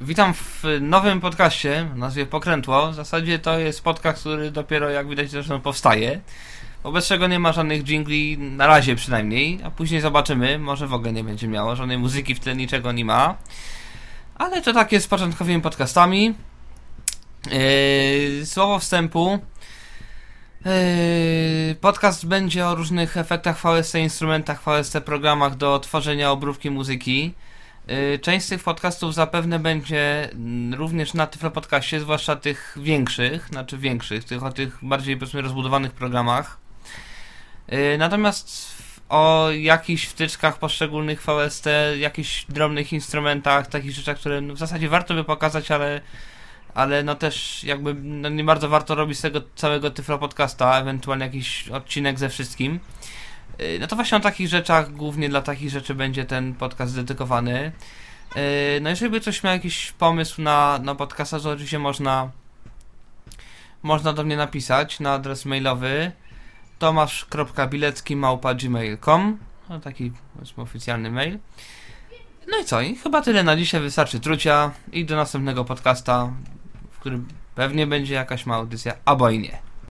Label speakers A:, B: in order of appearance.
A: Witam w nowym podcaście, o nazwie Pokrętło. W zasadzie to jest podcast, który dopiero jak widać zresztą powstaje. Wobec czego nie ma żadnych jingli, na razie przynajmniej, a później zobaczymy, może w ogóle nie będzie miało, żadnej muzyki w tle niczego nie ma. Ale to tak jest z początkowymi podcastami. Yy, słowo wstępu. Yy, podcast będzie o różnych efektach VST, instrumentach VST, programach do tworzenia obróbki muzyki. Yy, część z tych podcastów zapewne będzie również na Tyflo Podcastie, zwłaszcza tych większych, znaczy większych, tych o tych bardziej powiedzmy rozbudowanych programach. Yy, natomiast o jakichś wtyczkach poszczególnych VST, jakichś drobnych instrumentach, takich rzeczach, które no, w zasadzie warto by pokazać, ale ale no też jakby no nie bardzo warto robić z tego całego Tyflo Podcasta, ewentualnie jakiś odcinek ze wszystkim. Yy, No to właśnie o takich rzeczach, głównie dla takich rzeczy będzie ten podcast dedykowany. Yy, No jeżeli by ktoś miał jakiś pomysł na, na podcasta, to oczywiście można można do mnie napisać na adres mailowy tomasz.bilecki.gmail.com no taki powiedzmy oficjalny mail. No i co? I chyba tyle na dzisiaj, wystarczy trucia i do następnego podcasta, w którym pewnie będzie jakaś mała audycja, albo i nie.